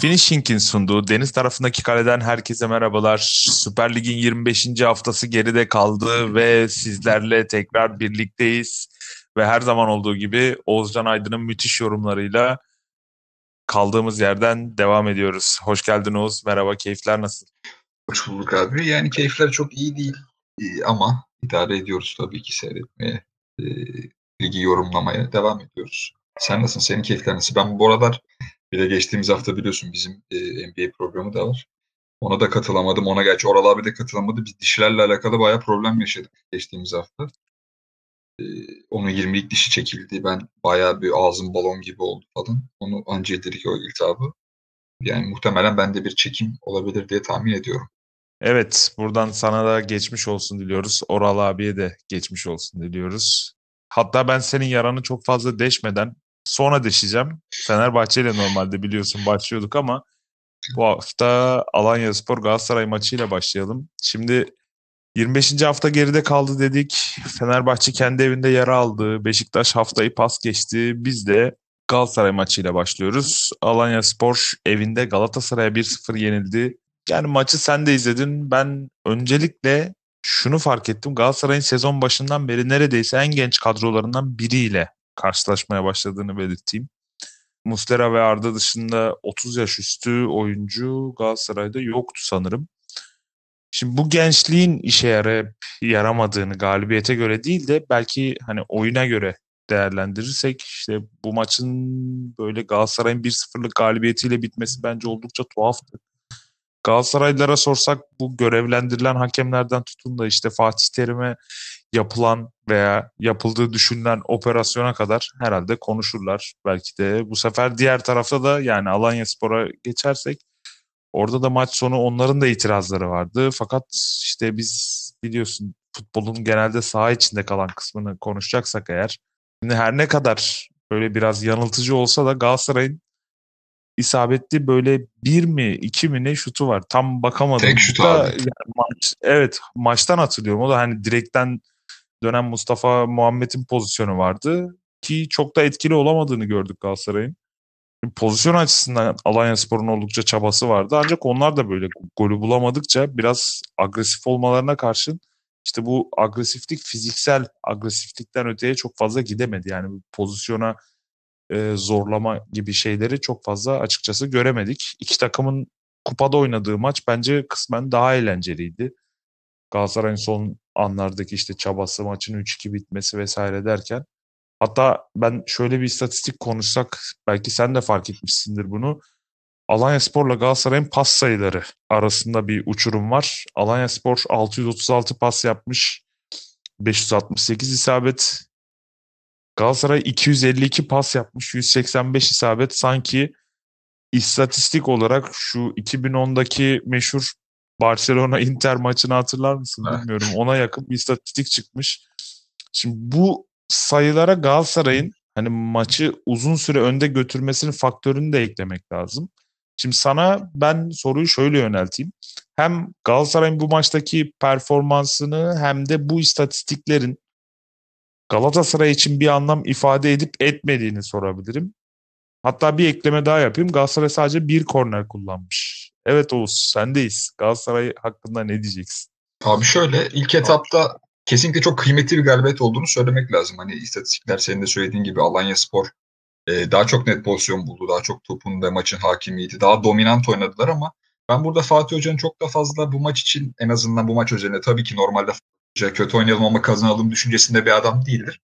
Finishing'in sunduğu deniz tarafındaki kaleden herkese merhabalar. Süper Lig'in 25. haftası geride kaldı ve sizlerle tekrar birlikteyiz. Ve her zaman olduğu gibi Oğuzcan Aydın'ın müthiş yorumlarıyla kaldığımız yerden devam ediyoruz. Hoş geldin Oğuz. Merhaba, keyifler nasıl? Hoş bulduk abi. Yani keyifler çok iyi değil ama idare ediyoruz tabii ki seyretmeye, e, ligi yorumlamaya devam ediyoruz. Sen nasılsın? Senin keyifler nasıl? Ben bu aralar bir de geçtiğimiz hafta biliyorsun bizim e, NBA programı da var. Ona da katılamadım. Ona gerçi Oral abi de katılamadı. Biz dişlerle alakalı bayağı problem yaşadık geçtiğimiz hafta. E, onun 20'lik dişi çekildi. Ben bayağı bir ağzım balon gibi oldu falan. Onu anca yedirdik o iltihabı. Yani muhtemelen bende bir çekim olabilir diye tahmin ediyorum. Evet, buradan sana da geçmiş olsun diliyoruz. Oral abiye de geçmiş olsun diliyoruz. Hatta ben senin yaranı çok fazla deşmeden sonra deşeceğim. Fenerbahçe ile normalde biliyorsun başlıyorduk ama bu hafta Alanya Spor Galatasaray maçıyla başlayalım. Şimdi 25. hafta geride kaldı dedik. Fenerbahçe kendi evinde yara aldı. Beşiktaş haftayı pas geçti. Biz de Galatasaray maçıyla başlıyoruz. Alanya Spor evinde Galatasaray'a 1-0 yenildi. Yani maçı sen de izledin. Ben öncelikle şunu fark ettim. Galatasaray'ın sezon başından beri neredeyse en genç kadrolarından biriyle karşılaşmaya başladığını belirteyim. Mustera ve Arda dışında 30 yaş üstü oyuncu Galatasaray'da yoktu sanırım. Şimdi bu gençliğin işe yarayıp yaramadığını galibiyete göre değil de belki hani oyuna göre değerlendirirsek işte bu maçın böyle Galatasaray'ın 1-0'lık galibiyetiyle bitmesi bence oldukça tuhaftı. Galatasaraylılara sorsak bu görevlendirilen hakemlerden tutun da işte Fatih Terim'e yapılan veya yapıldığı düşünülen operasyona kadar herhalde konuşurlar. Belki de bu sefer diğer tarafta da yani Alanya Spor'a geçersek orada da maç sonu onların da itirazları vardı. Fakat işte biz biliyorsun futbolun genelde saha içinde kalan kısmını konuşacaksak eğer şimdi her ne kadar böyle biraz yanıltıcı olsa da Galatasaray'ın isabetli böyle bir mi iki mi ne şutu var. Tam bakamadım. Tek şutu abi. Yani maç, evet maçtan hatırlıyorum. O da hani direkten dönen Mustafa Muhammed'in pozisyonu vardı. Ki çok da etkili olamadığını gördük Galatasaray'ın. Pozisyon açısından Alanya Spor'un oldukça çabası vardı. Ancak onlar da böyle golü bulamadıkça biraz agresif olmalarına karşın işte bu agresiflik fiziksel agresiflikten öteye çok fazla gidemedi. Yani pozisyona e, zorlama gibi şeyleri çok fazla açıkçası göremedik. İki takımın kupada oynadığı maç bence kısmen daha eğlenceliydi. Galatasaray'ın son anlardaki işte çabası, maçın 3-2 bitmesi vesaire derken. Hatta ben şöyle bir istatistik konuşsak belki sen de fark etmişsindir bunu. Alanya Spor'la Galatasaray'ın pas sayıları arasında bir uçurum var. Alanya Spor 636 pas yapmış. 568 isabet. Galatasaray 252 pas yapmış, 185 isabet. Sanki istatistik olarak şu 2010'daki meşhur Barcelona Inter maçını hatırlar mısın bilmiyorum. Ona yakın bir istatistik çıkmış. Şimdi bu sayılara Galatasaray'ın hani maçı uzun süre önde götürmesinin faktörünü de eklemek lazım. Şimdi sana ben soruyu şöyle yönelteyim. Hem Galatasaray'ın bu maçtaki performansını hem de bu istatistiklerin Galatasaray için bir anlam ifade edip etmediğini sorabilirim. Hatta bir ekleme daha yapayım. Galatasaray sadece bir korner kullanmış. Evet Oğuz sendeyiz. Galatasaray hakkında ne diyeceksin? Abi şöyle ilk etapta kesinlikle çok kıymetli bir galibiyet olduğunu söylemek lazım. Hani istatistikler senin de söylediğin gibi Alanya Spor e, daha çok net pozisyon buldu. Daha çok topun ve maçın hakimiyeti. Daha dominant oynadılar ama ben burada Fatih Hoca'nın çok da fazla bu maç için en azından bu maç üzerine tabii ki normalde kötü oynayalım ama kazanalım düşüncesinde bir adam değildir.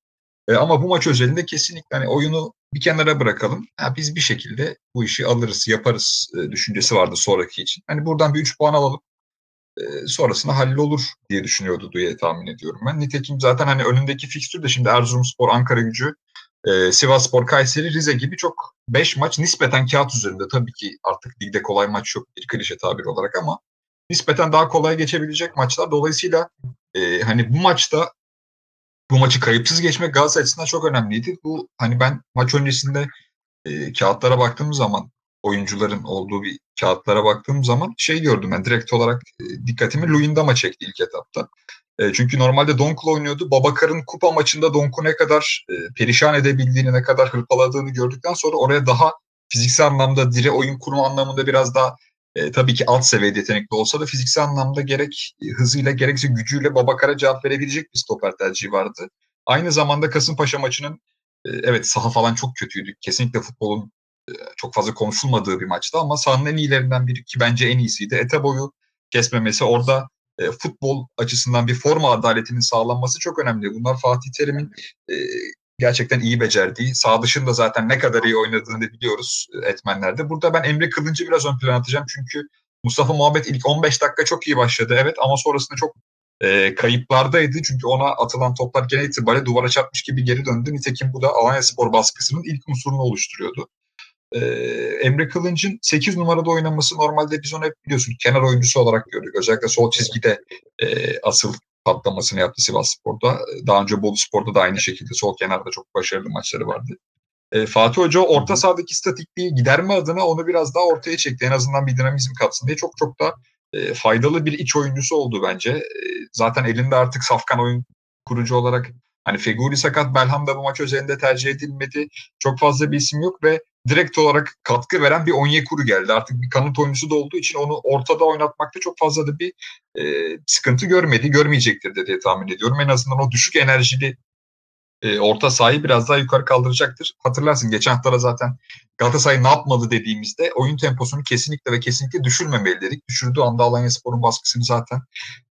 E, ama bu maç özelinde kesinlikle hani oyunu bir kenara bırakalım. Ha, biz bir şekilde bu işi alırız, yaparız e, düşüncesi vardı sonraki için. Hani buradan bir 3 puan alalım. E, sonrasında hallolur diye düşünüyordu diye tahmin ediyorum ben. Nitekim zaten hani önündeki fikstür de şimdi Erzurumspor, Ankara gücü, e, Sivasspor, Kayseri, Rize gibi çok 5 maç nispeten kağıt üzerinde. Tabii ki artık ligde kolay maç yok bir klişe tabir olarak ama nispeten daha kolay geçebilecek maçlar. Dolayısıyla e, hani bu maçta bu maçı kayıpsız geçmek Galatasaray açısından çok önemliydi. Bu hani ben maç öncesinde e, kağıtlara baktığım zaman oyuncuların olduğu bir kağıtlara baktığım zaman şey gördüm ben direkt olarak e, dikkatimi Luyendama çekti ilk etapta. E, çünkü normalde Donk'la oynuyordu. Babakar'ın kupa maçında Donk'u ne kadar e, perişan edebildiğini, ne kadar hırpaladığını gördükten sonra oraya daha fiziksel anlamda dire oyun kurma anlamında biraz daha e, tabii ki alt seviyede yetenekli olsa da fiziksel anlamda gerek hızıyla gerekse gücüyle Babakar'a cevap verebilecek bir stoper tercihi vardı. Aynı zamanda Kasımpaşa maçının e, evet saha falan çok kötüydü. Kesinlikle futbolun e, çok fazla konuşulmadığı bir maçtı ama sahanın en iyilerinden biri ki bence en iyisiydi. Ete boyu kesmemesi orada e, futbol açısından bir forma adaletinin sağlanması çok önemli. Bunlar Fatih Terim'in e, gerçekten iyi becerdiği, sağ dışında zaten ne kadar iyi oynadığını biliyoruz e, etmenlerde. Burada ben Emre Kılıncı biraz ön plana atacağım çünkü Mustafa Muhammed ilk 15 dakika çok iyi başladı evet ama sonrasında çok e, kayıplardaydı. Çünkü ona atılan toplar genel itibariyle duvara çarpmış gibi geri döndü. Nitekim bu da Alanya Spor baskısının ilk unsurunu oluşturuyordu. E, Emre Kılınç'ın 8 numarada oynaması normalde biz onu hep biliyorsun kenar oyuncusu olarak gördük. Özellikle sol çizgide e, asıl patlamasını yaptı Sivas Spor'da. Daha önce Bolu Spor'da da aynı şekilde sol kenarda çok başarılı maçları vardı. E, Fatih Hoca orta sahadaki statikliği giderme adına onu biraz daha ortaya çekti. En azından bir dinamizm katsın diye çok çok da e, faydalı bir iç oyuncusu oldu bence. E, zaten elinde artık safkan oyun kurucu olarak hani Feguli sakat Belham da bu maç özelinde tercih edilmedi. Çok fazla bir isim yok ve direkt olarak katkı veren bir Onyekuru geldi. Artık bir kanıt oyuncusu da olduğu için onu ortada oynatmakta çok fazla da bir e, sıkıntı görmedi. Görmeyecektir de diye tahmin ediyorum. En azından o düşük enerjili e, orta sahayı biraz daha yukarı kaldıracaktır. Hatırlarsın geçen hafta zaten Galatasaray ne yapmalı dediğimizde oyun temposunu kesinlikle ve kesinlikle düşürmemeli dedik. Düşürdüğü anda Alanya Spor'un baskısını zaten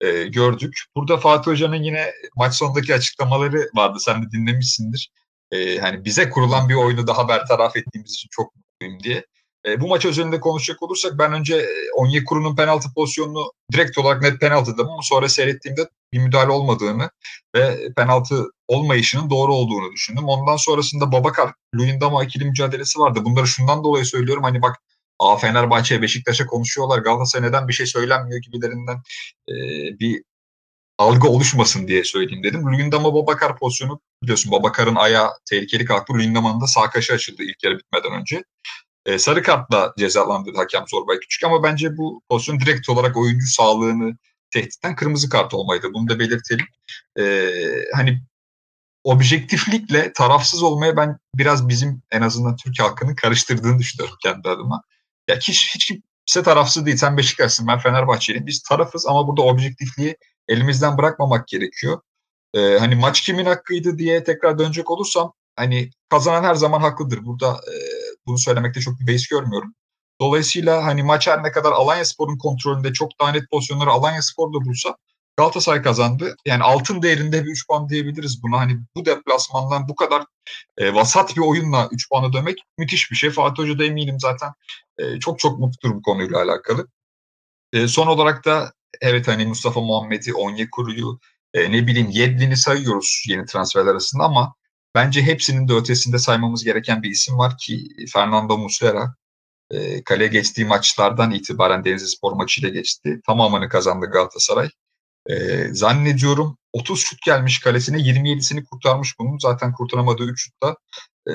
e, gördük. Burada Fatih Hoca'nın yine maç sonundaki açıklamaları vardı. Sen de dinlemişsindir. E, hani bize kurulan bir oyunu daha bertaraf ettiğimiz için çok mutluyum diye. E, bu maç özelinde konuşacak olursak ben önce e, Onyekuru'nun penaltı pozisyonunu direkt olarak net penaltı dedim ama sonra seyrettiğimde bir müdahale olmadığını ve penaltı olmayışının doğru olduğunu düşündüm. Ondan sonrasında Babakar, Luyendama ikili mücadelesi vardı. Bunları şundan dolayı söylüyorum. Hani bak A Fenerbahçe, Beşiktaş'a konuşuyorlar. Galatasaray neden bir şey söylenmiyor gibilerinden e, bir algı oluşmasın diye söyleyeyim dedim. Luyendama Babakar pozisyonu biliyorsun Babakar'ın ayağı tehlikeli kalktı. Luyendama'nın da sağ kaşı açıldı ilk yarı bitmeden önce. E, sarı kartla cezalandırdı hakem Zorbay Küçük ama bence bu pozisyon direkt olarak oyuncu sağlığını tehditten kırmızı kart olmaydı. Bunu da belirtelim. E, hani objektiflikle tarafsız olmaya ben biraz bizim en azından Türk halkının karıştırdığını düşünüyorum kendi adıma. Ya hiç, hiç kimse tarafsız değil. Sen Beşiktaş'sın ben Fenerbahçeliyim. Biz tarafız ama burada objektifliği elimizden bırakmamak gerekiyor. Ee, hani maç kimin hakkıydı diye tekrar dönecek olursam hani kazanan her zaman haklıdır. Burada e, bunu söylemekte çok bir beis görmüyorum. Dolayısıyla hani maç her ne kadar Alanya Spor'un kontrolünde çok daha net pozisyonları Alanya Spor'da bulsa Galatasaray kazandı. Yani altın değerinde bir 3 puan diyebiliriz buna. Hani bu deplasmandan bu kadar e, vasat bir oyunla 3 puanı dönmek müthiş bir şey. Fatih Hoca da eminim zaten e, çok çok mutludur bu konuyla alakalı. E, son olarak da evet hani Mustafa Muhammed'i, Onyekuru'yu, e, ne bileyim Yedlin'i sayıyoruz yeni transferler arasında ama bence hepsinin de ötesinde saymamız gereken bir isim var ki Fernando Muslera. E, kaleye geçtiği maçlardan itibaren Denizli Spor maçıyla geçti. Tamamını kazandı Galatasaray. E, zannediyorum 30 şut gelmiş kalesine 27'sini kurtarmış bunun. Zaten kurtaramadığı 3 şutta e,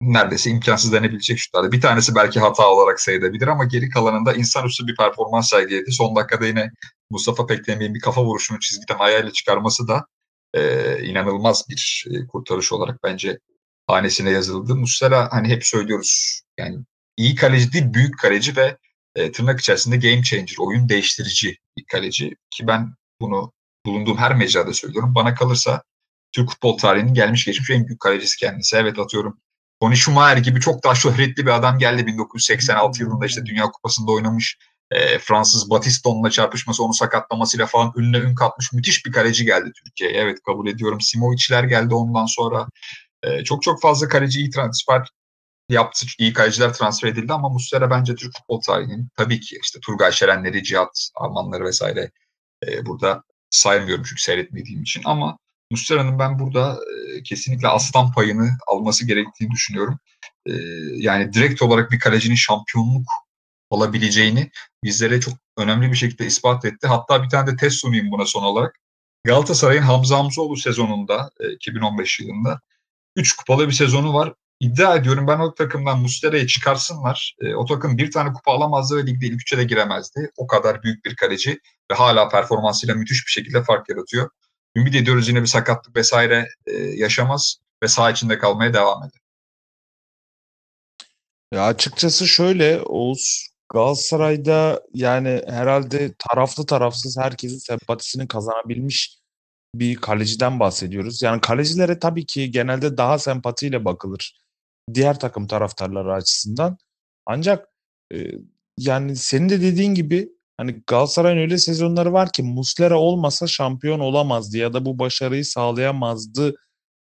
neredeyse imkansız denebilecek şutlardı. Bir tanesi belki hata olarak sayılabilir ama geri kalanında insanüstü bir performans sergiledi. Son dakikada yine Mustafa Pekdemir'in bir kafa vuruşunu çizgiden ayağıyla çıkarması da e, inanılmaz bir e, kurtarış olarak bence hanesine yazıldı. Muslera hani hep söylüyoruz yani iyi kaleci değil büyük kaleci ve e, tırnak içerisinde game changer, oyun değiştirici bir kaleci. Ki ben bunu bulunduğum her mecrada söylüyorum. Bana kalırsa Türk futbol tarihinin gelmiş geçmiş en büyük kalecisi kendisi. Evet atıyorum Tony Schumacher gibi çok daha şöhretli bir adam geldi 1986 yılında işte Dünya Kupası'nda oynamış. E, Fransız Batiston'la çarpışması onu sakatlamasıyla falan ünle ün katmış müthiş bir kaleci geldi Türkiye'ye. Evet kabul ediyorum. Simovic'ler geldi ondan sonra. E, çok çok fazla kaleci iyi transfer yaptı. iyi kaleciler transfer edildi ama Muslera bence Türk futbol tarihinin tabii ki işte Turgay Şerenleri, Cihat Almanları vesaire e, burada saymıyorum çünkü seyretmediğim için ama Muslera'nın ben burada e, kesinlikle aslan payını alması gerektiğini düşünüyorum. E, yani direkt olarak bir kalecinin şampiyonluk olabileceğini bizlere çok önemli bir şekilde ispat etti. Hatta bir tane de test sunayım buna son olarak. Galatasaray'ın Hamza Hamzoğlu sezonunda e, 2015 yılında 3 kupalı bir sezonu var. İddia ediyorum ben o takımdan Muslera'yı çıkarsınlar. E, o takım bir tane kupa alamazdı ve ligde ilk üçe de giremezdi. O kadar büyük bir kaleci ve hala performansıyla müthiş bir şekilde fark yaratıyor. Ümit ediyoruz yine bir sakatlık vesaire e, yaşamaz ve saha içinde kalmaya devam eder. Ya açıkçası şöyle Oğuz Galatasaray'da yani herhalde taraflı tarafsız herkesin sempatisini kazanabilmiş bir kaleciden bahsediyoruz. Yani kalecilere tabii ki genelde daha sempatiyle bakılır diğer takım taraftarları açısından. Ancak e, yani senin de dediğin gibi hani Galatasaray'ın öyle sezonları var ki Muslera olmasa şampiyon olamazdı ya da bu başarıyı sağlayamazdı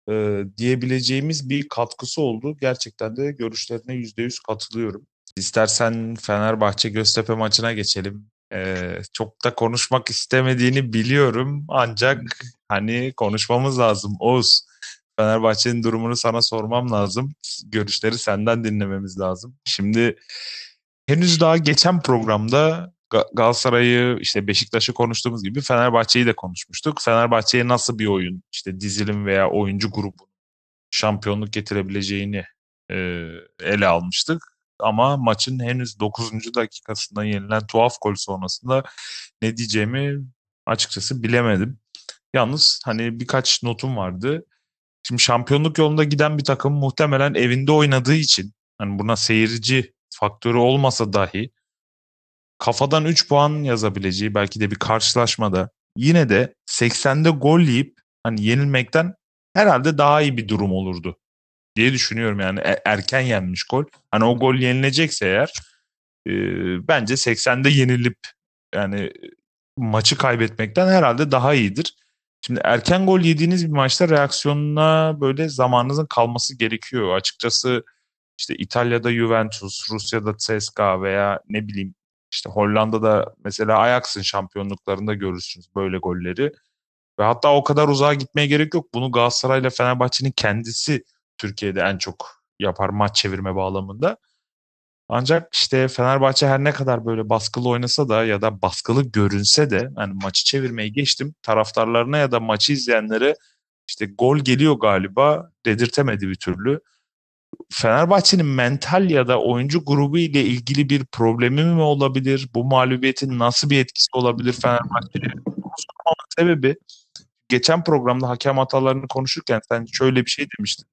e, diyebileceğimiz bir katkısı oldu. Gerçekten de görüşlerine %100 katılıyorum. İstersen Fenerbahçe Göztepe maçına geçelim. Ee, çok da konuşmak istemediğini biliyorum ancak hani konuşmamız lazım. Oğuz, Fenerbahçe'nin durumunu sana sormam lazım. Görüşleri senden dinlememiz lazım. Şimdi henüz daha geçen programda Galatasaray'ı işte Beşiktaş'ı konuştuğumuz gibi Fenerbahçe'yi de konuşmuştuk. Fenerbahçe'ye nasıl bir oyun işte dizilim veya oyuncu grubu şampiyonluk getirebileceğini e, ele almıştık. Ama maçın henüz 9. dakikasında yenilen tuhaf gol sonrasında ne diyeceğimi açıkçası bilemedim. Yalnız hani birkaç notum vardı. Şimdi şampiyonluk yolunda giden bir takım muhtemelen evinde oynadığı için hani buna seyirci faktörü olmasa dahi kafadan 3 puan yazabileceği belki de bir karşılaşmada yine de 80'de gol yiyip hani yenilmekten herhalde daha iyi bir durum olurdu diye düşünüyorum yani e, erken yenmiş gol. Hani o gol yenilecekse eğer e, bence 80'de yenilip yani maçı kaybetmekten herhalde daha iyidir. Şimdi erken gol yediğiniz bir maçta reaksiyonuna böyle zamanınızın kalması gerekiyor. Açıkçası işte İtalya'da Juventus, Rusya'da CSKA veya ne bileyim işte Hollanda'da mesela Ajax'ın şampiyonluklarında görürsünüz böyle golleri. Ve hatta o kadar uzağa gitmeye gerek yok. Bunu Galatasaray ile Fenerbahçe'nin kendisi Türkiye'de en çok yapar maç çevirme bağlamında. Ancak işte Fenerbahçe her ne kadar böyle baskılı oynasa da ya da baskılı görünse de yani maçı çevirmeyi geçtim taraftarlarına ya da maçı izleyenlere işte gol geliyor galiba dedirtemedi bir türlü. Fenerbahçe'nin mental ya da oyuncu grubu ile ilgili bir problemi mi olabilir? Bu mağlubiyetin nasıl bir etkisi olabilir Fenerbahçe'ye? sebebi geçen programda hakem hatalarını konuşurken sen şöyle bir şey demiştin.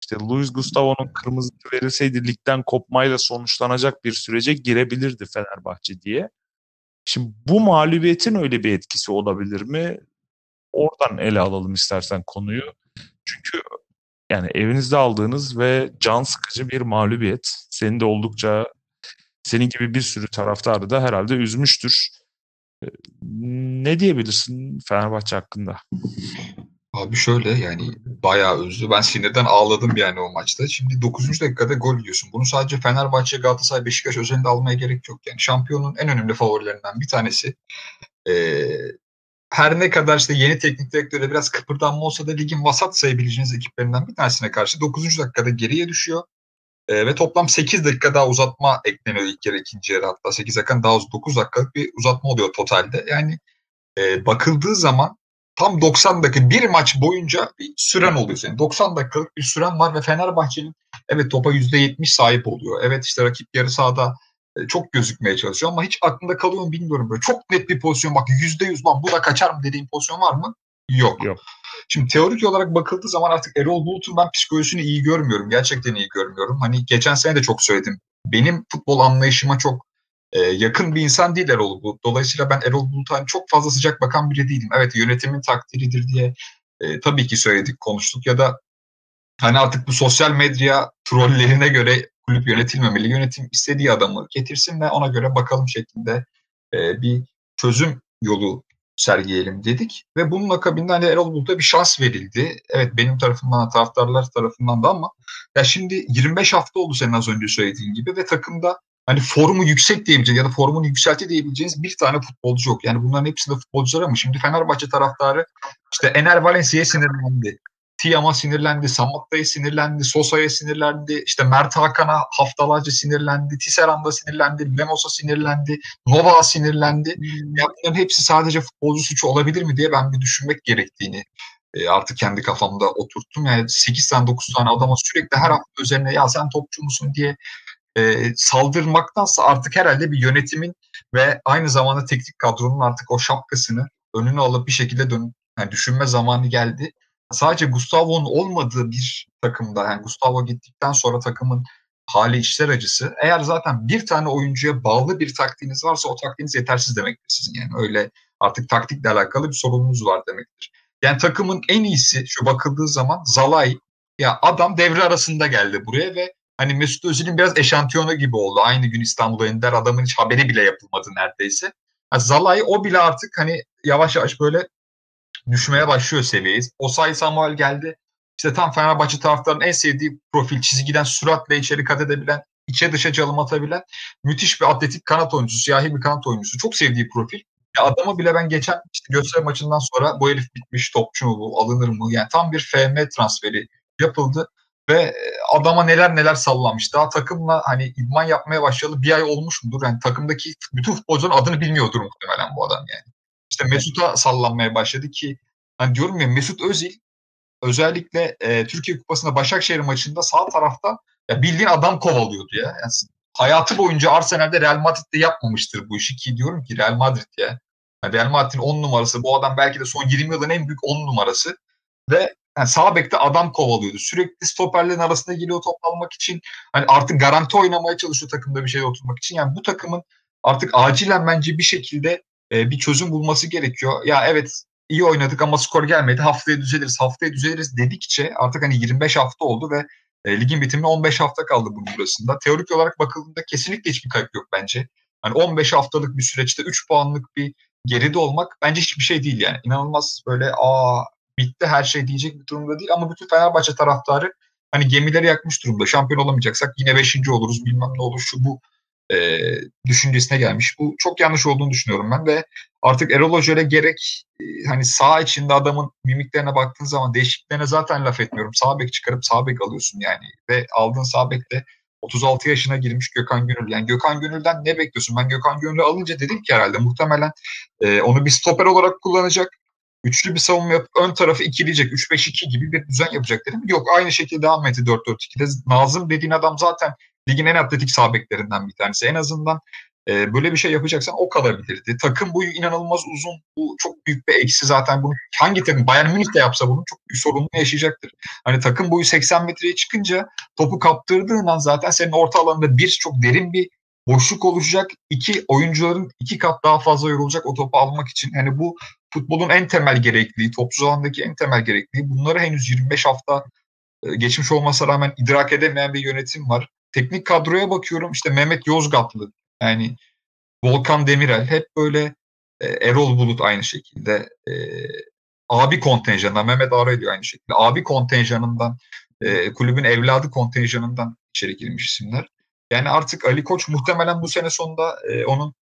İşte Luis Gustavo'nun kırmızı verilseydi ligden kopmayla sonuçlanacak bir sürece girebilirdi Fenerbahçe diye. Şimdi bu mağlubiyetin öyle bir etkisi olabilir mi? Oradan ele alalım istersen konuyu. Çünkü yani evinizde aldığınız ve can sıkıcı bir mağlubiyet. Seni de oldukça senin gibi bir sürü taraftarı da herhalde üzmüştür. Ee, ne diyebilirsin Fenerbahçe hakkında? Abi şöyle yani bayağı üzdü. Ben sinirden ağladım yani o maçta. Şimdi 9. dakikada gol yiyorsun. Bunu sadece Fenerbahçe, Galatasaray, Beşiktaş özelinde almaya gerek yok. Yani şampiyonun en önemli favorilerinden bir tanesi. Ee, her ne kadar işte yeni teknik direktöre biraz kıpırdanma olsa da ligin vasat sayabileceğiniz ekiplerinden bir tanesine karşı 9. dakikada geriye düşüyor. E, ve toplam 8 dakika daha uzatma ekleniyor ilk yarı ikinci yarı hatta 8 dakika daha 9 dakikalık bir uzatma oluyor totalde. Yani e, bakıldığı zaman tam 90 dakika bir maç boyunca bir süren oluyor senin. 90 dakikalık bir süren var ve Fenerbahçe'nin evet topa %70 sahip oluyor. Evet işte rakip yarı sahada çok gözükmeye çalışıyor ama hiç aklında kalıyor mu bilmiyorum. Böyle çok net bir pozisyon bak %100 lan bu da kaçar mı dediğim pozisyon var mı? Yok. Yok. Şimdi teorik olarak bakıldığı zaman artık Erol Bulut'un ben psikolojisini iyi görmüyorum. Gerçekten iyi görmüyorum. Hani geçen sene de çok söyledim. Benim futbol anlayışıma çok e, yakın bir insan değil Erol Bulut. Dolayısıyla ben Erol Bulut'a hani çok fazla sıcak bakan biri değilim. Evet yönetimin takdiridir diye e, tabii ki söyledik, konuştuk ya da hani artık bu sosyal medya trollerine göre kulüp yönetilmemeli. Yönetim istediği adamı getirsin ve ona göre bakalım şeklinde e, bir çözüm yolu sergileyelim dedik. Ve bunun akabinde hani Erol Bulut'a bir şans verildi. Evet benim tarafımdan taraftarlar tarafından da ama ya şimdi 25 hafta oldu senin az önce söylediğin gibi ve takımda hani formu yüksek diyebileceğiniz ya da formunu yükselti diyebileceğiniz bir tane futbolcu yok. Yani bunların hepsi de futbolcular ama şimdi Fenerbahçe taraftarı işte Ener Valencia'ya sinirlendi. Tiam'a sinirlendi, Samatta'ya sinirlendi, Sosa'ya sinirlendi, işte Mert Hakan'a haftalarca sinirlendi, Tisserand'a sinirlendi, Lemos'a sinirlendi, Nova'ya sinirlendi. Hmm. Ya bunların hepsi sadece futbolcu suçu olabilir mi diye ben bir düşünmek gerektiğini e, artık kendi kafamda oturttum. Yani 8 tane 9 tane adama sürekli her hafta üzerine ya sen topçu musun diye e, saldırmaktansa artık herhalde bir yönetimin ve aynı zamanda teknik kadronun artık o şapkasını önüne alıp bir şekilde dön yani düşünme zamanı geldi sadece Gustavo'nun olmadığı bir takımda yani Gustavo gittikten sonra takımın hali içler acısı. Eğer zaten bir tane oyuncuya bağlı bir taktiğiniz varsa o taktiğiniz yetersiz demektir sizin yani. Öyle artık taktikle alakalı bir sorununuz var demektir. Yani takımın en iyisi şu bakıldığı zaman Zalay ya adam devre arasında geldi buraya ve hani Mesut Özil'in biraz eşantiyonu gibi oldu. Aynı gün İstanbul'a indiler adamın hiç haberi bile yapılmadı neredeyse. Yani Zalay o bile artık hani yavaş yavaş böyle düşmeye başlıyor seviyeyi. Osay Samuel geldi. İşte tam Fenerbahçe taraftarının en sevdiği profil çizgiden süratle içeri kat edebilen, içe dışa çalım atabilen müthiş bir atletik kanat oyuncusu, siyahi bir kanat oyuncusu. Çok sevdiği profil. Ya adamı bile ben geçen işte gösteri maçından sonra bu herif bitmiş topçu mu bu alınır mı? Yani tam bir FM transferi yapıldı ve e, adama neler neler sallamış. Daha takımla hani idman yapmaya başlayalı bir ay olmuş mudur? Yani takımdaki bütün futbolcuların adını bilmiyordur muhtemelen bu adam yani. İşte Mesut'a sallanmaya başladı ki hani diyorum ya Mesut Özil özellikle e, Türkiye Kupası'nda Başakşehir maçında sağ tarafta ya bildiğin adam kovalıyordu ya. Yani hayatı boyunca Arsenal'de Real Madrid'de yapmamıştır bu işi ki diyorum ki Real Madrid ya. Yani Real Madrid'in 10 numarası bu adam belki de son 20 yılın en büyük 10 numarası ve yani sağ bekte adam kovalıyordu. Sürekli stoperlerin arasında geliyor top almak için. Hani artık garanti oynamaya çalışıyor takımda bir şey oturmak için. Yani bu takımın artık acilen bence bir şekilde e, bir çözüm bulması gerekiyor. Ya evet iyi oynadık ama skor gelmedi. Haftaya düzeliriz, haftaya düzeliriz dedikçe artık hani 25 hafta oldu ve e, ligin bitimine 15 hafta kaldı bunun burasında. Teorik olarak bakıldığında kesinlikle hiçbir kayıp yok bence. Hani 15 haftalık bir süreçte 3 puanlık bir geride olmak bence hiçbir şey değil yani. İnanılmaz böyle aa bitti her şey diyecek bir durumda değil ama bütün Fenerbahçe taraftarı hani gemileri yakmış durumda. Şampiyon olamayacaksak yine 5. oluruz bilmem ne olur şu bu e, düşüncesine gelmiş. Bu çok yanlış olduğunu düşünüyorum ben ve artık Erol Hoca'ya gerek e, hani sağ içinde adamın mimiklerine baktığın zaman değişikliklerine zaten laf etmiyorum. Sağ bek çıkarıp sağ bek alıyorsun yani ve aldığın sağ bek de 36 yaşına girmiş Gökhan Gönül. Yani Gökhan Gönül'den ne bekliyorsun? Ben Gökhan Gönül'ü alınca dedim ki herhalde muhtemelen e, onu bir stoper olarak kullanacak. Üçlü bir savunma yapıp ön tarafı ikileyecek. 3-5-2 gibi bir düzen yapacak dedim. Yok aynı şekilde devam etti 4-4-2'de. Nazım dediğin adam zaten ligin en atletik sağ beklerinden bir tanesi. En azından e, böyle bir şey yapacaksan o kalabilirdi. Takım boyu inanılmaz uzun. Bu çok büyük bir eksi zaten. Bunu hangi takım Bayern Münih de yapsa bunun çok büyük sorununu yaşayacaktır. Hani takım boyu 80 metreye çıkınca topu kaptırdığın an zaten senin orta alanında bir çok derin bir boşluk oluşacak. iki oyuncuların iki kat daha fazla yorulacak o topu almak için. Hani bu futbolun en temel gerekliliği, topsuz alandaki en temel gerekliliği. Bunları henüz 25 hafta e, geçmiş olmasına rağmen idrak edemeyen bir yönetim var teknik kadroya bakıyorum işte Mehmet Yozgatlı yani Volkan Demirel hep böyle e, Erol Bulut aynı şekilde e, abi kontenjanından Mehmet Ara ediyor aynı şekilde abi kontenjanından e, kulübün evladı kontenjanından içeri girmiş isimler. Yani artık Ali Koç muhtemelen bu sene sonunda e, onun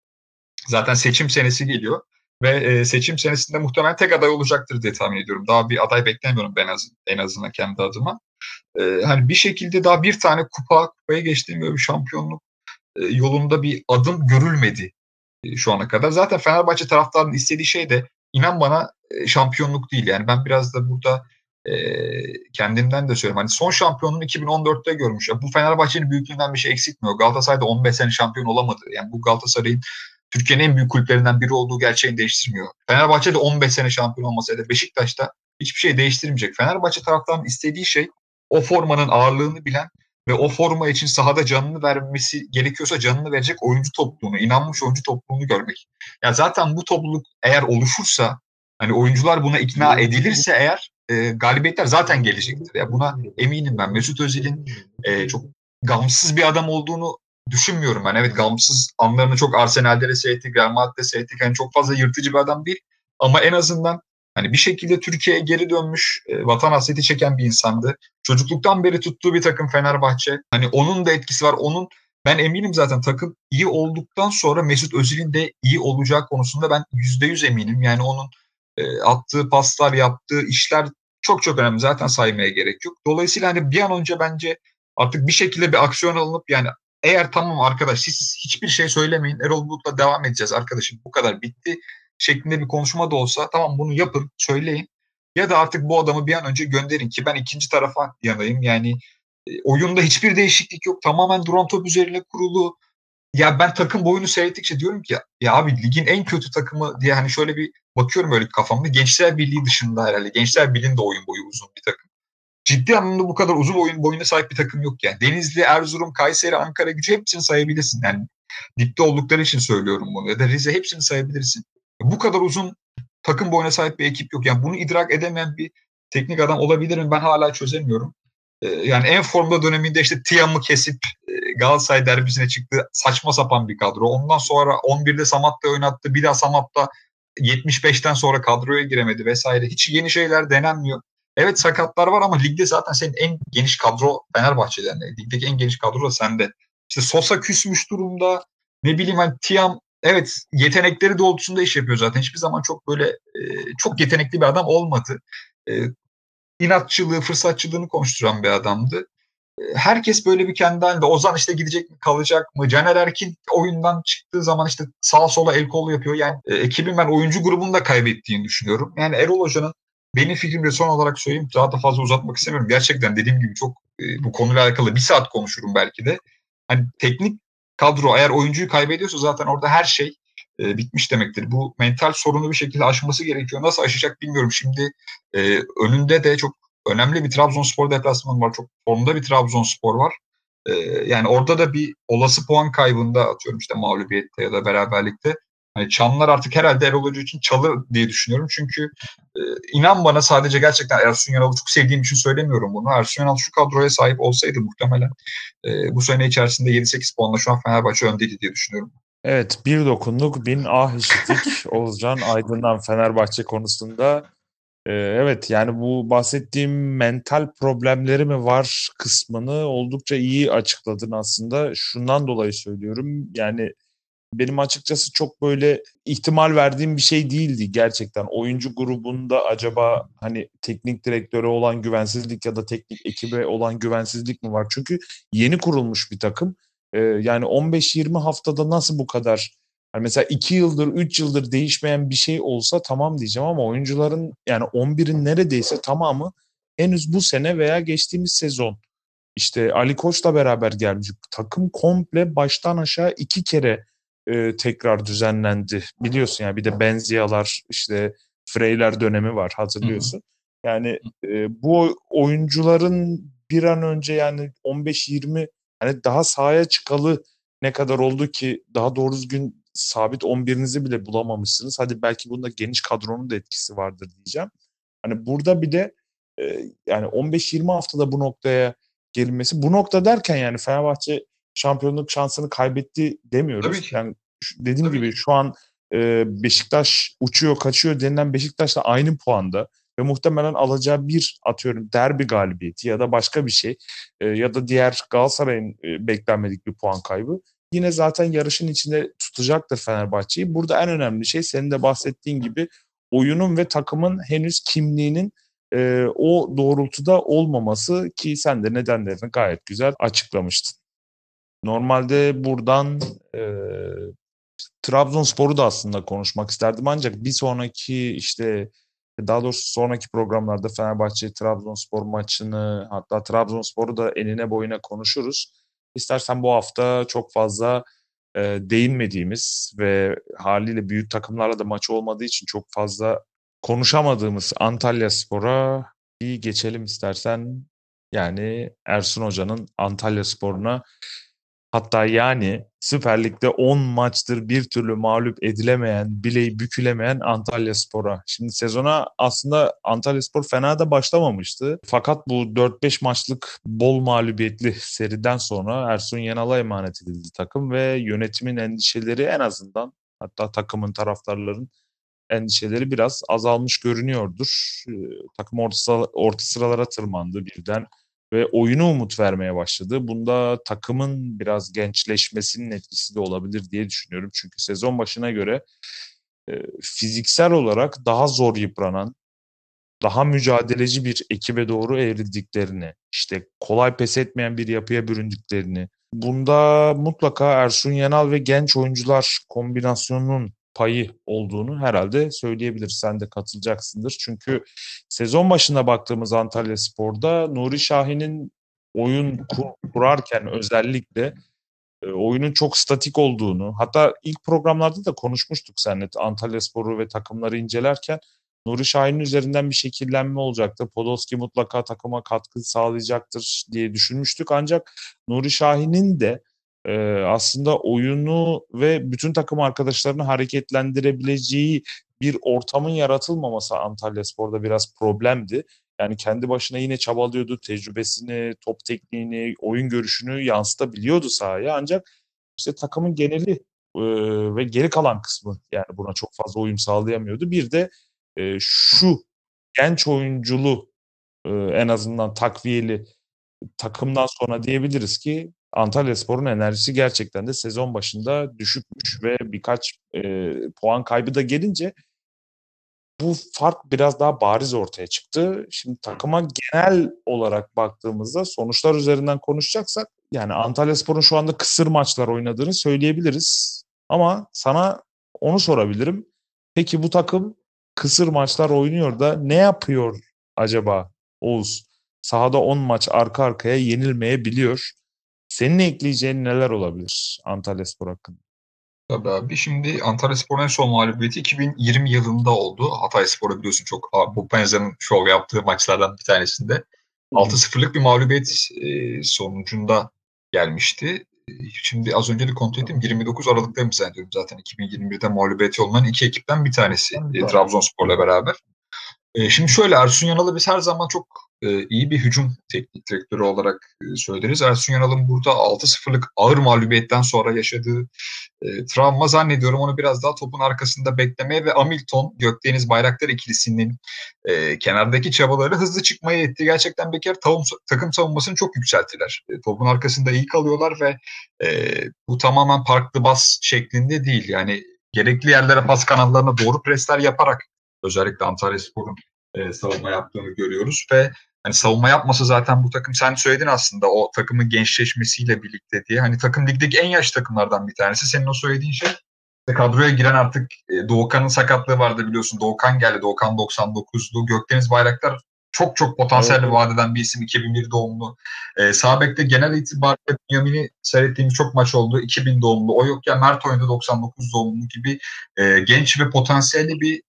zaten seçim senesi geliyor ve e, seçim senesinde muhtemelen tek aday olacaktır diye tahmin ediyorum. Daha bir aday beklemiyorum ben az, en azından kendi adıma e, hani bir şekilde daha bir tane kupa kupaya geçtiğim böyle bir şampiyonluk e, yolunda bir adım görülmedi e, şu ana kadar. Zaten Fenerbahçe taraftarının istediği şey de inan bana e, şampiyonluk değil. Yani ben biraz da burada e, kendimden de söylüyorum. Hani son şampiyonluğu 2014'te görmüş. bu Fenerbahçe'nin büyüklüğünden bir şey eksiltmiyor. Galatasaray da 15 sene şampiyon olamadı. Yani bu Galatasaray'ın Türkiye'nin en büyük kulüplerinden biri olduğu gerçeğini değiştirmiyor. Fenerbahçe de 15 sene şampiyon olmasaydı Beşiktaş'ta hiçbir şey değiştirmeyecek. Fenerbahçe taraftarının istediği şey o formanın ağırlığını bilen ve o forma için sahada canını vermesi gerekiyorsa canını verecek oyuncu topluluğunu, inanmış oyuncu topluluğunu görmek. Ya zaten bu topluluk eğer oluşursa, hani oyuncular buna ikna edilirse eğer e, galibiyetler zaten gelecektir. Ya buna eminim ben. Mesut Özil'in e, çok gamsız bir adam olduğunu düşünmüyorum ben. Evet gamsız anlarını çok Arsenal'de de seyrettik, Real Madrid'de seyrettik. Yani çok fazla yırtıcı bir adam değil. Ama en azından Hani bir şekilde Türkiye'ye geri dönmüş, e, vatan hasreti çeken bir insandı. Çocukluktan beri tuttuğu bir takım Fenerbahçe. Hani onun da etkisi var. Onun ben eminim zaten takım iyi olduktan sonra Mesut Özil'in de iyi olacağı konusunda ben yüzde yüz eminim. Yani onun e, attığı paslar, yaptığı işler çok çok önemli. Zaten saymaya gerek yok. Dolayısıyla hani bir an önce bence artık bir şekilde bir aksiyon alınıp yani eğer tamam arkadaş siz hiçbir şey söylemeyin Erol Bulut'la devam edeceğiz arkadaşım bu kadar bitti şeklinde bir konuşma da olsa tamam bunu yapın, söyleyin. Ya da artık bu adamı bir an önce gönderin ki ben ikinci tarafa yanayım. Yani e, oyunda hiçbir değişiklik yok. Tamamen duran top üzerine kurulu. Ya ben takım boyunu seyrettikçe diyorum ki ya abi ligin en kötü takımı diye hani şöyle bir bakıyorum öyle kafamda. Gençler Birliği dışında herhalde. Gençler Birliği'nin de oyun boyu uzun bir takım. Ciddi anlamda bu kadar uzun oyun boyuna sahip bir takım yok yani. Denizli, Erzurum, Kayseri, Ankara gücü hepsini sayabilirsin. Yani dipte oldukları için söylüyorum bunu. Ya da Rize hepsini sayabilirsin. Bu kadar uzun takım boyuna sahip bir ekip yok. Yani bunu idrak edemeyen bir teknik adam olabilir mi? Ben hala çözemiyorum. Ee, yani en formda döneminde işte Tiam'ı kesip e, Galatasaray derbisine çıktı. Saçma sapan bir kadro. Ondan sonra 11'de Samat'ta oynattı. Bir daha Samat'ta 75'ten sonra kadroya giremedi vesaire. Hiç yeni şeyler denenmiyor. Evet sakatlar var ama ligde zaten senin en geniş kadro Fenerbahçe'den. Ligdeki en geniş kadro da sende. İşte Sosa küsmüş durumda. Ne bileyim hani Tiam evet yetenekleri doğrultusunda iş yapıyor zaten. Hiçbir zaman çok böyle e, çok yetenekli bir adam olmadı. E, inatçılığı, fırsatçılığını konuşturan bir adamdı. E, herkes böyle bir kendi halinde. Ozan işte gidecek mi, kalacak mı? Caner Erkin oyundan çıktığı zaman işte sağ sola el kol yapıyor. Yani e, ekibin ben oyuncu grubunu da kaybettiğini düşünüyorum. Yani Erol Hoca'nın benim fikrimde son olarak söyleyeyim. Daha da fazla uzatmak istemiyorum. Gerçekten dediğim gibi çok e, bu konuyla alakalı bir saat konuşurum belki de. Hani teknik kadro eğer oyuncuyu kaybediyorsa zaten orada her şey e, bitmiş demektir. Bu mental sorunu bir şekilde aşması gerekiyor. Nasıl aşacak bilmiyorum. Şimdi e, önünde de çok önemli bir Trabzonspor deplasmanı var. Çok formda bir Trabzonspor var. E, yani orada da bir olası puan kaybında atıyorum işte mağlubiyette ya da beraberlikte. Hani Çanlar artık herhalde Erol Hoca için çalır diye düşünüyorum. Çünkü e, inan bana sadece gerçekten Ersun Yanal'ı çok sevdiğim için söylemiyorum bunu. Ersun Yanal şu kadroya sahip olsaydı muhtemelen e, bu sene içerisinde 7-8 puanla şu an Fenerbahçe öndeydi diye düşünüyorum. Evet bir dokunduk bin ah işittik Oğuzcan Aydın'dan Fenerbahçe konusunda. Ee, evet yani bu bahsettiğim mental problemleri mi var kısmını oldukça iyi açıkladın aslında. Şundan dolayı söylüyorum yani benim açıkçası çok böyle ihtimal verdiğim bir şey değildi gerçekten. Oyuncu grubunda acaba hani teknik direktöre olan güvensizlik ya da teknik ekibe olan güvensizlik mi var? Çünkü yeni kurulmuş bir takım e, yani 15-20 haftada nasıl bu kadar yani mesela 2 yıldır 3 yıldır değişmeyen bir şey olsa tamam diyeceğim ama oyuncuların yani 11'in neredeyse tamamı henüz bu sene veya geçtiğimiz sezon işte Ali Koç'la beraber gelmiş. Takım komple baştan aşağı iki kere e, tekrar düzenlendi. Biliyorsun yani bir de Benziyalar işte Freyler dönemi var hatırlıyorsun. Yani e, bu oyuncuların bir an önce yani 15-20 hani daha sahaya çıkalı ne kadar oldu ki daha doğru düzgün sabit 11'inizi bile bulamamışsınız. Hadi belki bunda geniş kadronun da etkisi vardır diyeceğim. Hani burada bir de e, yani 15-20 haftada bu noktaya gelinmesi. Bu nokta derken yani Fenerbahçe şampiyonluk şansını kaybetti demiyoruz. Tabii ki. Yani dediğim Tabii gibi şu an e, Beşiktaş uçuyor kaçıyor denilen Beşiktaş'la aynı puanda ve muhtemelen alacağı bir atıyorum derbi galibiyeti ya da başka bir şey e, ya da diğer Galatasaray'ın e, beklenmedik bir puan kaybı yine zaten yarışın içinde tutacaktır Fenerbahçe'yi. Burada en önemli şey senin de bahsettiğin gibi oyunun ve takımın henüz kimliğinin e, o doğrultuda olmaması ki sen de nedenlerini gayet güzel açıklamıştın. Normalde buradan e, Trabzonspor'u da aslında konuşmak isterdim ancak bir sonraki işte daha doğrusu sonraki programlarda Fenerbahçe Trabzonspor maçını hatta Trabzonspor'u da enine boyuna konuşuruz. İstersen bu hafta çok fazla e, değinmediğimiz ve haliyle büyük takımlarla da maçı olmadığı için çok fazla konuşamadığımız Antalya Spor'a bir geçelim istersen. Yani Ersun Hoca'nın Antalya Spor'una Hatta yani Süper Lig'de 10 maçtır bir türlü mağlup edilemeyen, bileği bükülemeyen Antalya Spor'a. Şimdi sezona aslında Antalya Spor fena da başlamamıştı. Fakat bu 4-5 maçlık bol mağlubiyetli seriden sonra Ersun Yanal'a emanet edildi takım ve yönetimin endişeleri en azından hatta takımın taraftarların endişeleri biraz azalmış görünüyordur. Ee, takım orta, orta sıralara tırmandı birden ve oyunu umut vermeye başladı. Bunda takımın biraz gençleşmesinin etkisi de olabilir diye düşünüyorum. Çünkü sezon başına göre e, fiziksel olarak daha zor yıpranan, daha mücadeleci bir ekibe doğru evrildiklerini, işte kolay pes etmeyen bir yapıya büründüklerini, bunda mutlaka Ersun Yanal ve genç oyuncular kombinasyonunun payı olduğunu herhalde söyleyebiliriz. Sen de katılacaksındır. Çünkü sezon başında baktığımız Antalya Spor'da Nuri Şahin'in oyun kur, kurarken özellikle e, oyunun çok statik olduğunu hatta ilk programlarda da konuşmuştuk seninle Antalya Spor'u ve takımları incelerken Nuri Şahin'in üzerinden bir şekillenme olacaktı. Podolski mutlaka takıma katkı sağlayacaktır diye düşünmüştük. Ancak Nuri Şahin'in de e, aslında oyunu ve bütün takım arkadaşlarını hareketlendirebileceği bir ortamın yaratılmaması Antalya Spor'da biraz problemdi. Yani kendi başına yine çabalıyordu. Tecrübesini, top tekniğini, oyun görüşünü yansıtabiliyordu sahaya. Ancak işte takımın geneli e, ve geri kalan kısmı yani buna çok fazla uyum sağlayamıyordu. Bir de e, şu genç oyunculu e, en azından takviyeli takımdan sonra diyebiliriz ki Antalya Spor'un enerjisi gerçekten de sezon başında düşükmüş ve birkaç e, puan kaybı da gelince bu fark biraz daha bariz ortaya çıktı. Şimdi takıma genel olarak baktığımızda sonuçlar üzerinden konuşacaksak yani Antalya Spor'un şu anda kısır maçlar oynadığını söyleyebiliriz. Ama sana onu sorabilirim. Peki bu takım kısır maçlar oynuyor da ne yapıyor acaba Oğuz? Sahada 10 maç arka arkaya yenilmeyebiliyor. Senin ekleyeceğin neler olabilir Antalya Spor hakkında? Tabii abi. Şimdi Antalya Spor'un en son mağlubiyeti 2020 yılında oldu. Hatay Spor'a biliyorsun çok bu Penza'nın şov yaptığı maçlardan bir tanesinde. 6-0'lık bir mağlubiyet e, sonucunda gelmişti. Şimdi az önce de kontrol ettim. 29 Aralık'ta mı zannediyorum zaten 2021'de mağlubiyeti olmayan iki ekipten bir tanesi. E, Trabzonspor'la beraber. E, şimdi şöyle Ersun Yanal'ı biz her zaman çok e, iyi bir hücum teknik direktörü olarak e, söyleriz. Ersun Yanal'ın burada 6-0'lık ağır mağlubiyetten sonra yaşadığı e, travma zannediyorum onu biraz daha topun arkasında beklemeye ve Hamilton Gökdeniz Bayraktar ikilisinin e, kenardaki çabaları hızlı çıkmaya etti. Gerçekten Bekir tavum, takım savunmasını çok yükselttiler. Topun arkasında iyi kalıyorlar ve bu tamamen parklı bas şeklinde değil. Yani gerekli yerlere pas kanallarına doğru presler yaparak özellikle Antalya Spor'un e, savunma yaptığını görüyoruz ve hani savunma yapmasa zaten bu takım sen söyledin aslında o takımın gençleşmesiyle birlikte diye. Hani takım ligdeki en yaş takımlardan bir tanesi. Senin o söylediğin şey kadroya giren artık e, Doğukan'ın sakatlığı vardı biliyorsun. Doğukan geldi. Doğukan 99'lu. Gökdeniz Bayraktar çok çok potansiyelli evet. vadeden bir isim 2001 doğumlu. E, Sabek'te genel itibariyle Bünyamin'i seyrettiğimiz çok maç oldu. 2000 doğumlu. O yok ya Mert oyunda 99 doğumlu gibi e, genç ve potansiyelli bir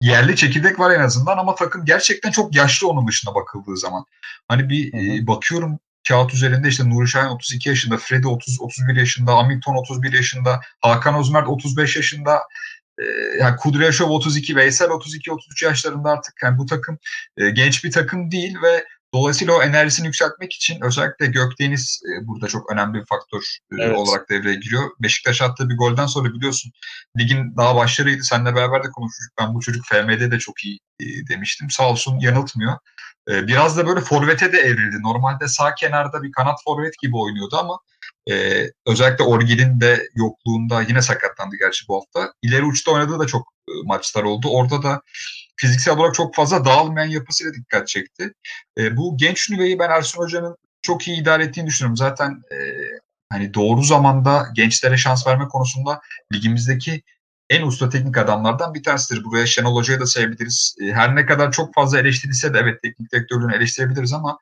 yerli çekirdek var en azından ama takım gerçekten çok yaşlı onun dışına bakıldığı zaman. Hani bir e, bakıyorum kağıt üzerinde işte Nuri Şahin 32 yaşında, Freddy 30 31 yaşında, Hamilton 31 yaşında, Hakan Özmert 35 yaşında, e, yani Kudryashov 32, Veysel 32 33 yaşlarında artık yani bu takım e, genç bir takım değil ve Dolayısıyla o enerjisini yükseltmek için özellikle Gökdeniz e, burada çok önemli bir faktör e, evet. olarak devreye giriyor. Beşiktaş attığı bir golden sonra biliyorsun ligin daha başlarıydı. Seninle beraber de konuşmuştuk. Ben bu çocuk FM'de de çok iyi e, demiştim. Sağ olsun yanıltmıyor. E, biraz da böyle forvete de evrildi. Normalde sağ kenarda bir kanat forvet gibi oynuyordu ama e, özellikle Orgil'in de yokluğunda yine sakatlandı gerçi bu hafta. İleri uçta oynadığı da çok maçlar oldu. Orada da fiziksel olarak çok fazla dağılmayan yapısıyla dikkat çekti. E, bu genç nüveyi ben Ersun Hoca'nın çok iyi idare ettiğini düşünüyorum. Zaten e, hani doğru zamanda gençlere şans verme konusunda ligimizdeki en usta teknik adamlardan bir tanesidir. Buraya Şenol Hoca'yı da sayabiliriz. E, her ne kadar çok fazla eleştirilse de evet teknik direktörlüğünü eleştirebiliriz ama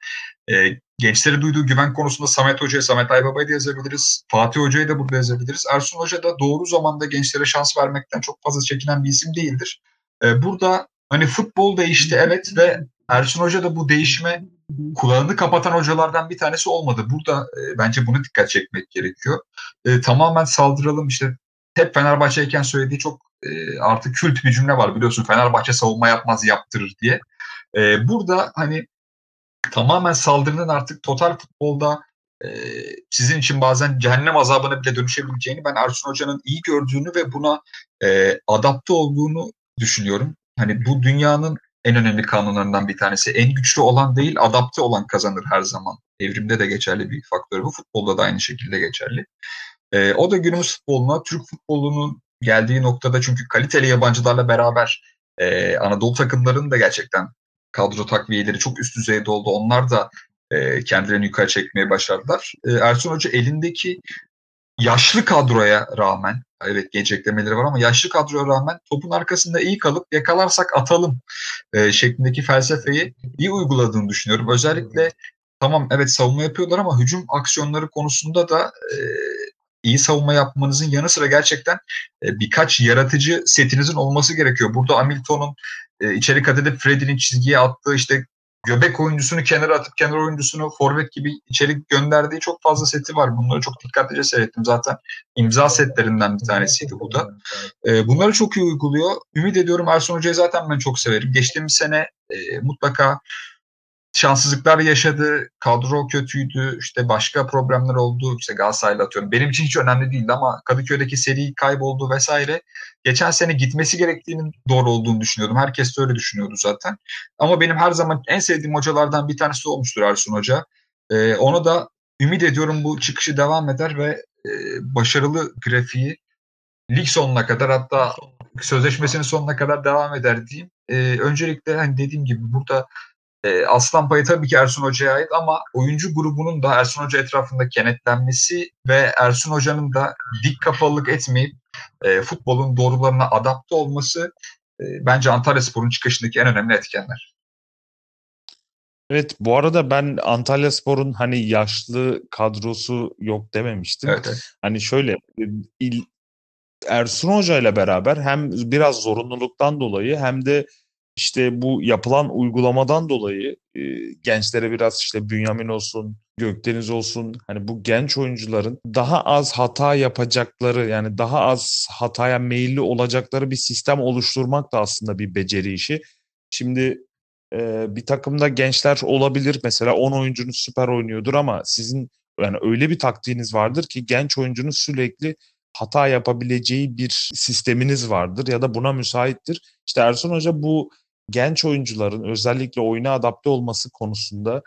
e, gençlere duyduğu güven konusunda Samet Hoca'ya, Samet Aybaba'yı da yazabiliriz. Fatih Hoca'yı da burada yazabiliriz. Ersun Hoca da doğru zamanda gençlere şans vermekten çok fazla çekinen bir isim değildir. E, burada Hani futbol değişti evet ve Ersun Hoca da bu değişime kulağını kapatan hocalardan bir tanesi olmadı. Burada e, bence buna dikkat çekmek gerekiyor. E, tamamen saldıralım işte hep Fenerbahçe'yken söylediği çok e, artık kült bir cümle var biliyorsun Fenerbahçe savunma yapmaz yaptırır diye. E, burada hani tamamen saldırının artık total futbolda e, sizin için bazen cehennem azabına bile dönüşebileceğini ben Ersun Hoca'nın iyi gördüğünü ve buna e, adapte olduğunu düşünüyorum hani bu dünyanın en önemli kanunlarından bir tanesi. En güçlü olan değil, adapte olan kazanır her zaman. Evrimde de geçerli bir faktör bu. Futbolda da aynı şekilde geçerli. E, o da günümüz futboluna, Türk futbolunun geldiği noktada çünkü kaliteli yabancılarla beraber e, Anadolu takımlarının da gerçekten kadro takviyeleri çok üst düzeyde oldu. Onlar da e, kendilerini yukarı çekmeye başardılar. E, Ersun Hoca elindeki yaşlı kadroya rağmen evet genç eklemeleri var ama yaşlı kadroya rağmen topun arkasında iyi kalıp yakalarsak atalım e, şeklindeki felsefeyi iyi uyguladığını düşünüyorum. Özellikle tamam evet savunma yapıyorlar ama hücum aksiyonları konusunda da e, iyi savunma yapmanızın yanı sıra gerçekten e, birkaç yaratıcı setinizin olması gerekiyor. Burada Hamilton'un e, içeri kat edip Freddy'nin çizgiye attığı işte göbek oyuncusunu kenara atıp kenar oyuncusunu forvet gibi içeri gönderdiği çok fazla seti var. Bunları çok dikkatlice seyrettim. Zaten imza setlerinden bir tanesiydi bu da. E, bunları çok iyi uyguluyor. Ümit ediyorum Ersun Hoca'yı zaten ben çok severim. Geçtiğimiz sene e, mutlaka şanssızlıklar yaşadı, kadro kötüydü, işte başka problemler oldu. İşte Galatasaray'la atıyorum. Benim için hiç önemli değildi ama Kadıköy'deki seri kayboldu vesaire. Geçen sene gitmesi gerektiğinin doğru olduğunu düşünüyordum. Herkes de öyle düşünüyordu zaten. Ama benim her zaman en sevdiğim hocalardan bir tanesi olmuştur Ersun Hoca. Ee, ona da ümit ediyorum bu çıkışı devam eder ve e, başarılı grafiği lig sonuna kadar hatta sözleşmesinin sonuna kadar devam eder diyeyim. Ee, öncelikle hani dediğim gibi burada e, aslan payı tabii ki Ersun Hoca'ya ait ama oyuncu grubunun da Ersun Hoca etrafında kenetlenmesi ve Ersun Hoca'nın da dik kafalılık etmeyip e, futbolun doğrularına adapte olması e, bence Antalya Spor'un çıkışındaki en önemli etkenler. Evet bu arada ben Antalya Spor'un hani yaşlı kadrosu yok dememiştim. Evet, evet. Hani şöyle il, Ersun Hoca ile beraber hem biraz zorunluluktan dolayı hem de işte bu yapılan uygulamadan dolayı e, gençlere biraz işte Bünyamin olsun, Gökdeniz olsun hani bu genç oyuncuların daha az hata yapacakları yani daha az hataya meyilli olacakları bir sistem oluşturmak da aslında bir beceri işi. Şimdi e, bir takımda gençler olabilir mesela 10 oyuncunuz süper oynuyordur ama sizin yani öyle bir taktiğiniz vardır ki genç oyuncunuz sürekli hata yapabileceği bir sisteminiz vardır ya da buna müsaittir. İşte Ersun Hoca bu genç oyuncuların özellikle oyuna adapte olması konusunda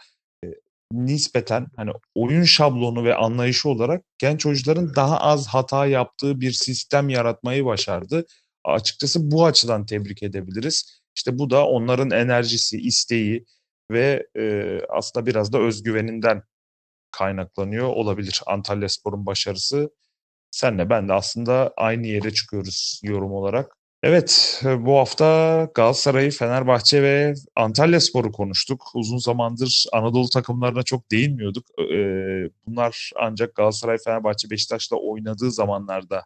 e, nispeten hani oyun şablonu ve anlayışı olarak genç oyuncuların daha az hata yaptığı bir sistem yaratmayı başardı. Açıkçası bu açıdan tebrik edebiliriz. İşte bu da onların enerjisi, isteği ve e, aslında biraz da özgüveninden kaynaklanıyor olabilir Antalya Spor'un başarısı. Senle ben de aslında aynı yere çıkıyoruz yorum olarak. Evet, e, bu hafta Galatasaray, Fenerbahçe ve Antalya Sporu konuştuk. Uzun zamandır Anadolu takımlarına çok değinmiyorduk. E, bunlar ancak Galatasaray, Fenerbahçe, Beşiktaş'la oynadığı zamanlarda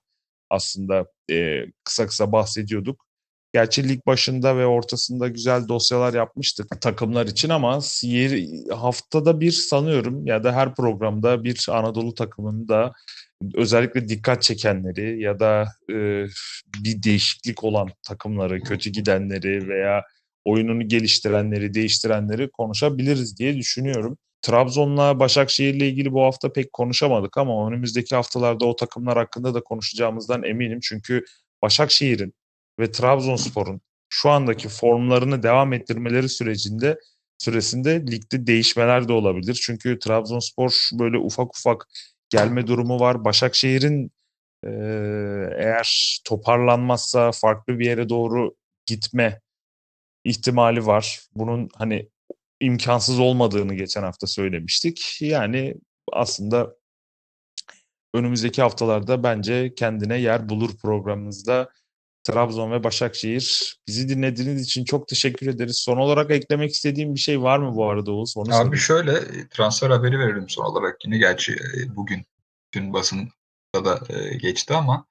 aslında e, kısa kısa bahsediyorduk. Gerçi lig başında ve ortasında güzel dosyalar yapmıştık takımlar için ama haftada bir sanıyorum ya da her programda bir Anadolu takımını da özellikle dikkat çekenleri ya da e, bir değişiklik olan takımları, kötü gidenleri veya oyununu geliştirenleri, değiştirenleri konuşabiliriz diye düşünüyorum. Trabzon'la Başakşehir'le ilgili bu hafta pek konuşamadık ama önümüzdeki haftalarda o takımlar hakkında da konuşacağımızdan eminim. Çünkü Başakşehir'in ve Trabzonspor'un şu andaki formlarını devam ettirmeleri sürecinde süresinde ligde değişmeler de olabilir. Çünkü Trabzonspor böyle ufak ufak gelme durumu var. Başakşehir'in eğer toparlanmazsa farklı bir yere doğru gitme ihtimali var. Bunun hani imkansız olmadığını geçen hafta söylemiştik. Yani aslında önümüzdeki haftalarda bence kendine yer bulur programımızda. Trabzon ve Başakşehir. Bizi dinlediğiniz için çok teşekkür ederiz. Son olarak eklemek istediğim bir şey var mı bu arada Oğuz? Onu Abi şöyle transfer haberi verelim son olarak. Yine gerçi e, bugün dün basında da e, geçti ama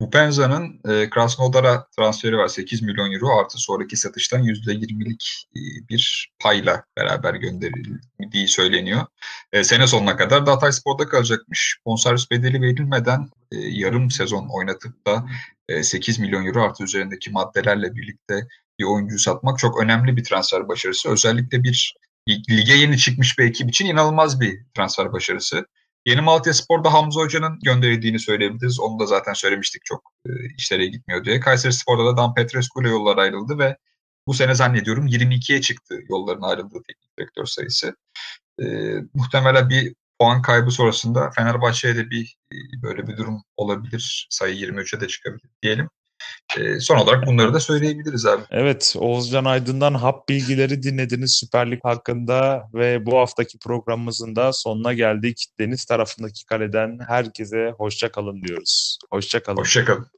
Upenza'nın e, Krasnodar'a transferi var 8 milyon euro artı sonraki satıştan %20'lik e, bir payla beraber gönderildiği söyleniyor. E, sene sonuna kadar da Hatay Spor'da kalacakmış. Bonservis bedeli verilmeden e, yarım sezon oynatıp da e, 8 milyon euro artı üzerindeki maddelerle birlikte bir oyuncuyu satmak çok önemli bir transfer başarısı. Özellikle bir lige yeni çıkmış bir ekip için inanılmaz bir transfer başarısı. Yeni Malatya Spor'da Hamza Hoca'nın gönderildiğini söyleyebiliriz. Onu da zaten söylemiştik çok e, işlere gitmiyor diye. Kayseri Spor'da da Dan Petrescu ile yollar ayrıldı ve bu sene zannediyorum 22'ye çıktı yolların ayrıldığı teknik direktör sayısı. E, muhtemelen bir puan kaybı sonrasında Fenerbahçe'ye de bir e, böyle bir durum olabilir. Sayı 23'e de çıkabilir diyelim. E, son olarak bunları da söyleyebiliriz abi. Evet Oğuzcan Aydın'dan hap bilgileri dinlediniz Süper Lig hakkında ve bu haftaki programımızın da sonuna geldik. Deniz tarafındaki kaleden herkese hoşça kalın diyoruz. Hoşça kalın. Hoşça kalın.